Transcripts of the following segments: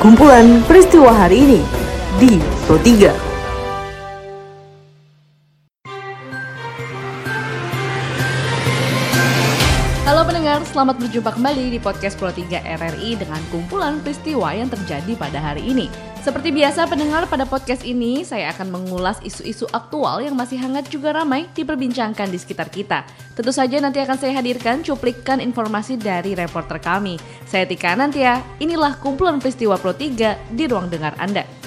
kumpulan peristiwa hari ini di Pro 3. Halo pendengar, selamat berjumpa kembali di podcast Pro 3 RRI dengan kumpulan peristiwa yang terjadi pada hari ini. Seperti biasa pendengar pada podcast ini, saya akan mengulas isu-isu aktual yang masih hangat juga ramai diperbincangkan di sekitar kita. Tentu saja nanti akan saya hadirkan cuplikan informasi dari reporter kami. Saya Tika Nantia, inilah kumpulan peristiwa Pro 3 di ruang dengar Anda.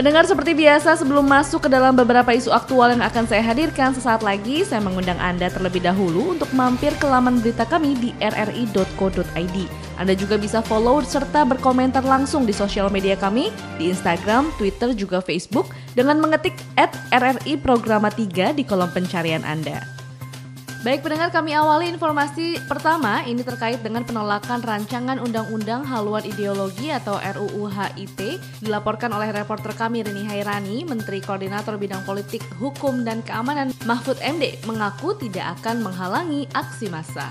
Pendengar seperti biasa sebelum masuk ke dalam beberapa isu aktual yang akan saya hadirkan sesaat lagi, saya mengundang Anda terlebih dahulu untuk mampir ke laman berita kami di rri.co.id. Anda juga bisa follow serta berkomentar langsung di sosial media kami di Instagram, Twitter, juga Facebook dengan mengetik RRI Programa 3 di kolom pencarian Anda. Baik pendengar kami awali informasi pertama ini terkait dengan penolakan rancangan undang-undang haluan ideologi atau RUU HIT dilaporkan oleh reporter kami Rini Hairani, Menteri Koordinator Bidang Politik, Hukum dan Keamanan Mahfud MD mengaku tidak akan menghalangi aksi massa.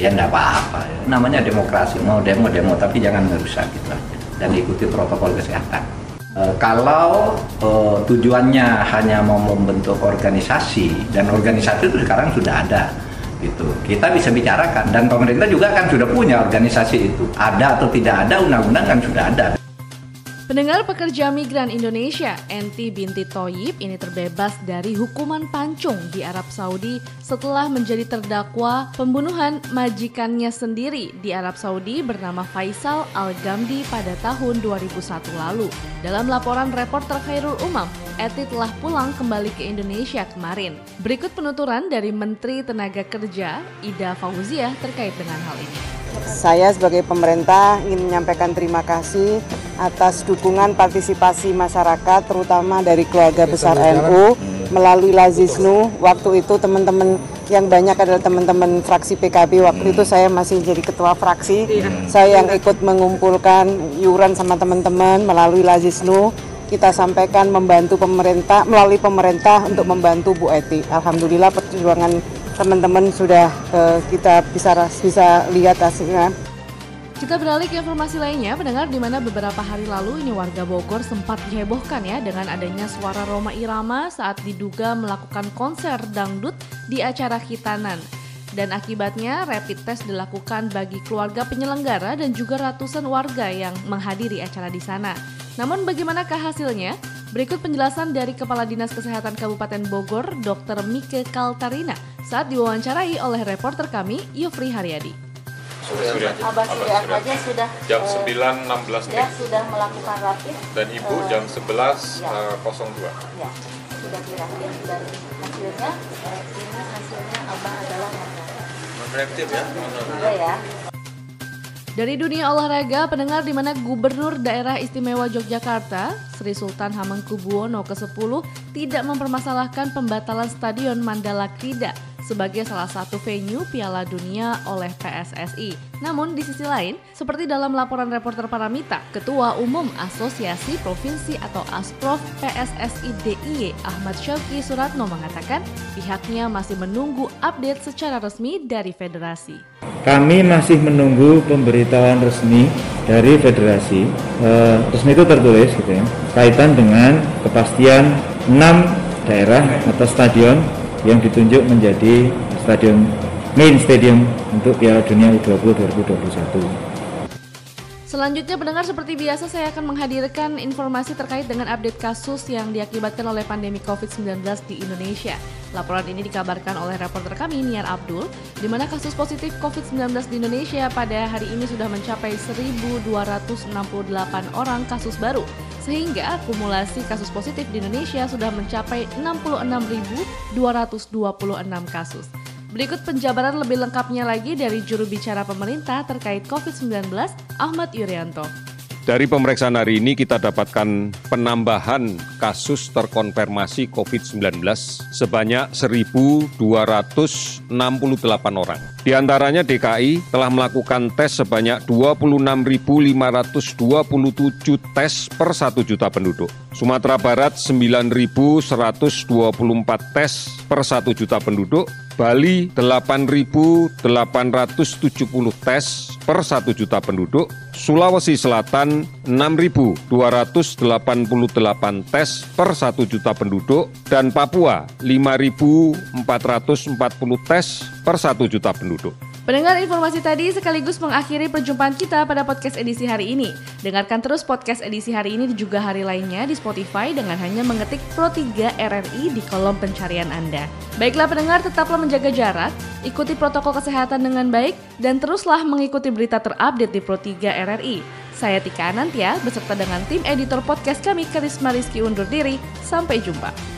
Ya enggak apa-apa, namanya demokrasi mau demo-demo tapi jangan merusak gitu dan ikuti protokol kesehatan. Eh, kalau uh, tujuannya hanya mau membentuk organisasi dan organisasi itu sekarang sudah ada gitu. Kita bisa bicarakan dan pemerintah juga kan sudah punya organisasi itu. Ada atau tidak ada undang-undang kan sudah ada Pendengar pekerja migran Indonesia, Enti binti Toyib ini terbebas dari hukuman pancung di Arab Saudi setelah menjadi terdakwa pembunuhan majikannya sendiri di Arab Saudi bernama Faisal Al-Gamdi pada tahun 2001 lalu. Dalam laporan reporter Khairul Umam, Eti telah pulang kembali ke Indonesia kemarin. Berikut penuturan dari Menteri Tenaga Kerja Ida Fauziah terkait dengan hal ini. Saya sebagai pemerintah ingin menyampaikan terima kasih atas dukungan partisipasi masyarakat terutama dari keluarga besar NU melalui Lazisnu. Waktu itu teman-teman yang banyak adalah teman-teman fraksi PKB waktu itu saya masih jadi ketua fraksi. Saya yang ikut mengumpulkan yuran sama teman-teman melalui Lazisnu. Kita sampaikan membantu pemerintah melalui pemerintah untuk membantu Bu Eti. Alhamdulillah perjuangan teman-teman sudah uh, kita bisa bisa lihat hasilnya kita beralih ke informasi lainnya, pendengar di mana beberapa hari lalu ini warga Bogor sempat dihebohkan ya dengan adanya suara Roma Irama saat diduga melakukan konser dangdut di acara Kitanan. Dan akibatnya rapid test dilakukan bagi keluarga penyelenggara dan juga ratusan warga yang menghadiri acara di sana. Namun bagaimanakah hasilnya? Berikut penjelasan dari Kepala Dinas Kesehatan Kabupaten Bogor, Dr. Mike Kaltarina, saat diwawancarai oleh reporter kami, Yofri Haryadi. Surya. Abah Surya aja sudah Jam uh, 9.16 ya, sudah melakukan rapid dan Ibu uh, jam 11.02. Ya. Uh, 02. ya, sudah dirapid dan hasilnya uh, ini hasilnya Abah adalah reaktif ya. Iya ya. Dari dunia olahraga, pendengar di mana Gubernur Daerah Istimewa Yogyakarta, Sri Sultan Hamengkubuwono ke-10 tidak mempermasalahkan pembatalan Stadion Mandala Krida sebagai salah satu venue Piala Dunia oleh PSSI. Namun di sisi lain, seperti dalam laporan reporter Paramita, Ketua Umum Asosiasi Provinsi atau Asprof PSSI DIY Ahmad Syauki Suratno mengatakan pihaknya masih menunggu update secara resmi dari federasi. Kami masih menunggu pemberitahuan resmi dari federasi. E, resmi itu tertulis gitu ya, kaitan dengan kepastian 6 daerah atau stadion yang ditunjuk menjadi stadion main stadium untuk Piala Dunia U20 2021. Selanjutnya pendengar seperti biasa saya akan menghadirkan informasi terkait dengan update kasus yang diakibatkan oleh pandemi COVID-19 di Indonesia. Laporan ini dikabarkan oleh reporter kami Niar Abdul, di mana kasus positif COVID-19 di Indonesia pada hari ini sudah mencapai 1.268 orang kasus baru, sehingga akumulasi kasus positif di Indonesia sudah mencapai 66.226 kasus. Berikut penjabaran lebih lengkapnya lagi dari juru bicara pemerintah terkait COVID-19, Ahmad Yuryanto. Dari pemeriksaan hari ini kita dapatkan penambahan kasus terkonfirmasi COVID-19 sebanyak 1.268 orang. Di antaranya DKI telah melakukan tes sebanyak 26.527 tes per 1 juta penduduk. Sumatera Barat 9.124 tes per 1 juta penduduk Bali 8.870 tes per 1 juta penduduk, Sulawesi Selatan 6.288 tes per 1 juta penduduk dan Papua 5.440 tes per 1 juta penduduk. Pendengar informasi tadi sekaligus mengakhiri perjumpaan kita pada podcast edisi hari ini. Dengarkan terus podcast edisi hari ini juga hari lainnya di Spotify dengan hanya mengetik Pro 3 RRI di kolom pencarian Anda. Baiklah pendengar, tetaplah menjaga jarak, ikuti protokol kesehatan dengan baik, dan teruslah mengikuti berita terupdate di Pro 3 RRI. Saya Tika Anantia beserta dengan tim editor podcast kami Karisma Rizky undur diri. Sampai jumpa.